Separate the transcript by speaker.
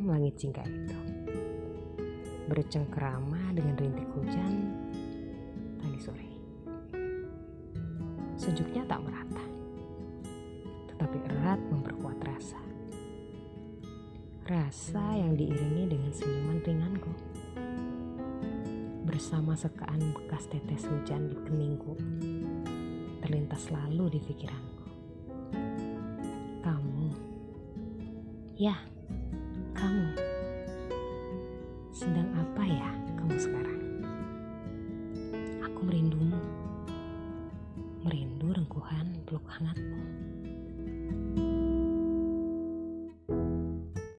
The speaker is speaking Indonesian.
Speaker 1: berjingga itu. Bercengkerama dengan rintik hujan tadi sore. Sejuknya tak merata, tetapi erat memperkuat rasa. Rasa yang diiringi dengan senyuman ringanku. Bersama sekaan bekas tetes hujan di keningku, terlintas lalu di pikiranku. Kamu, ya, kamu, sedang apa ya kamu sekarang? Aku merindumu, merindu rengkuhan peluk hangatmu.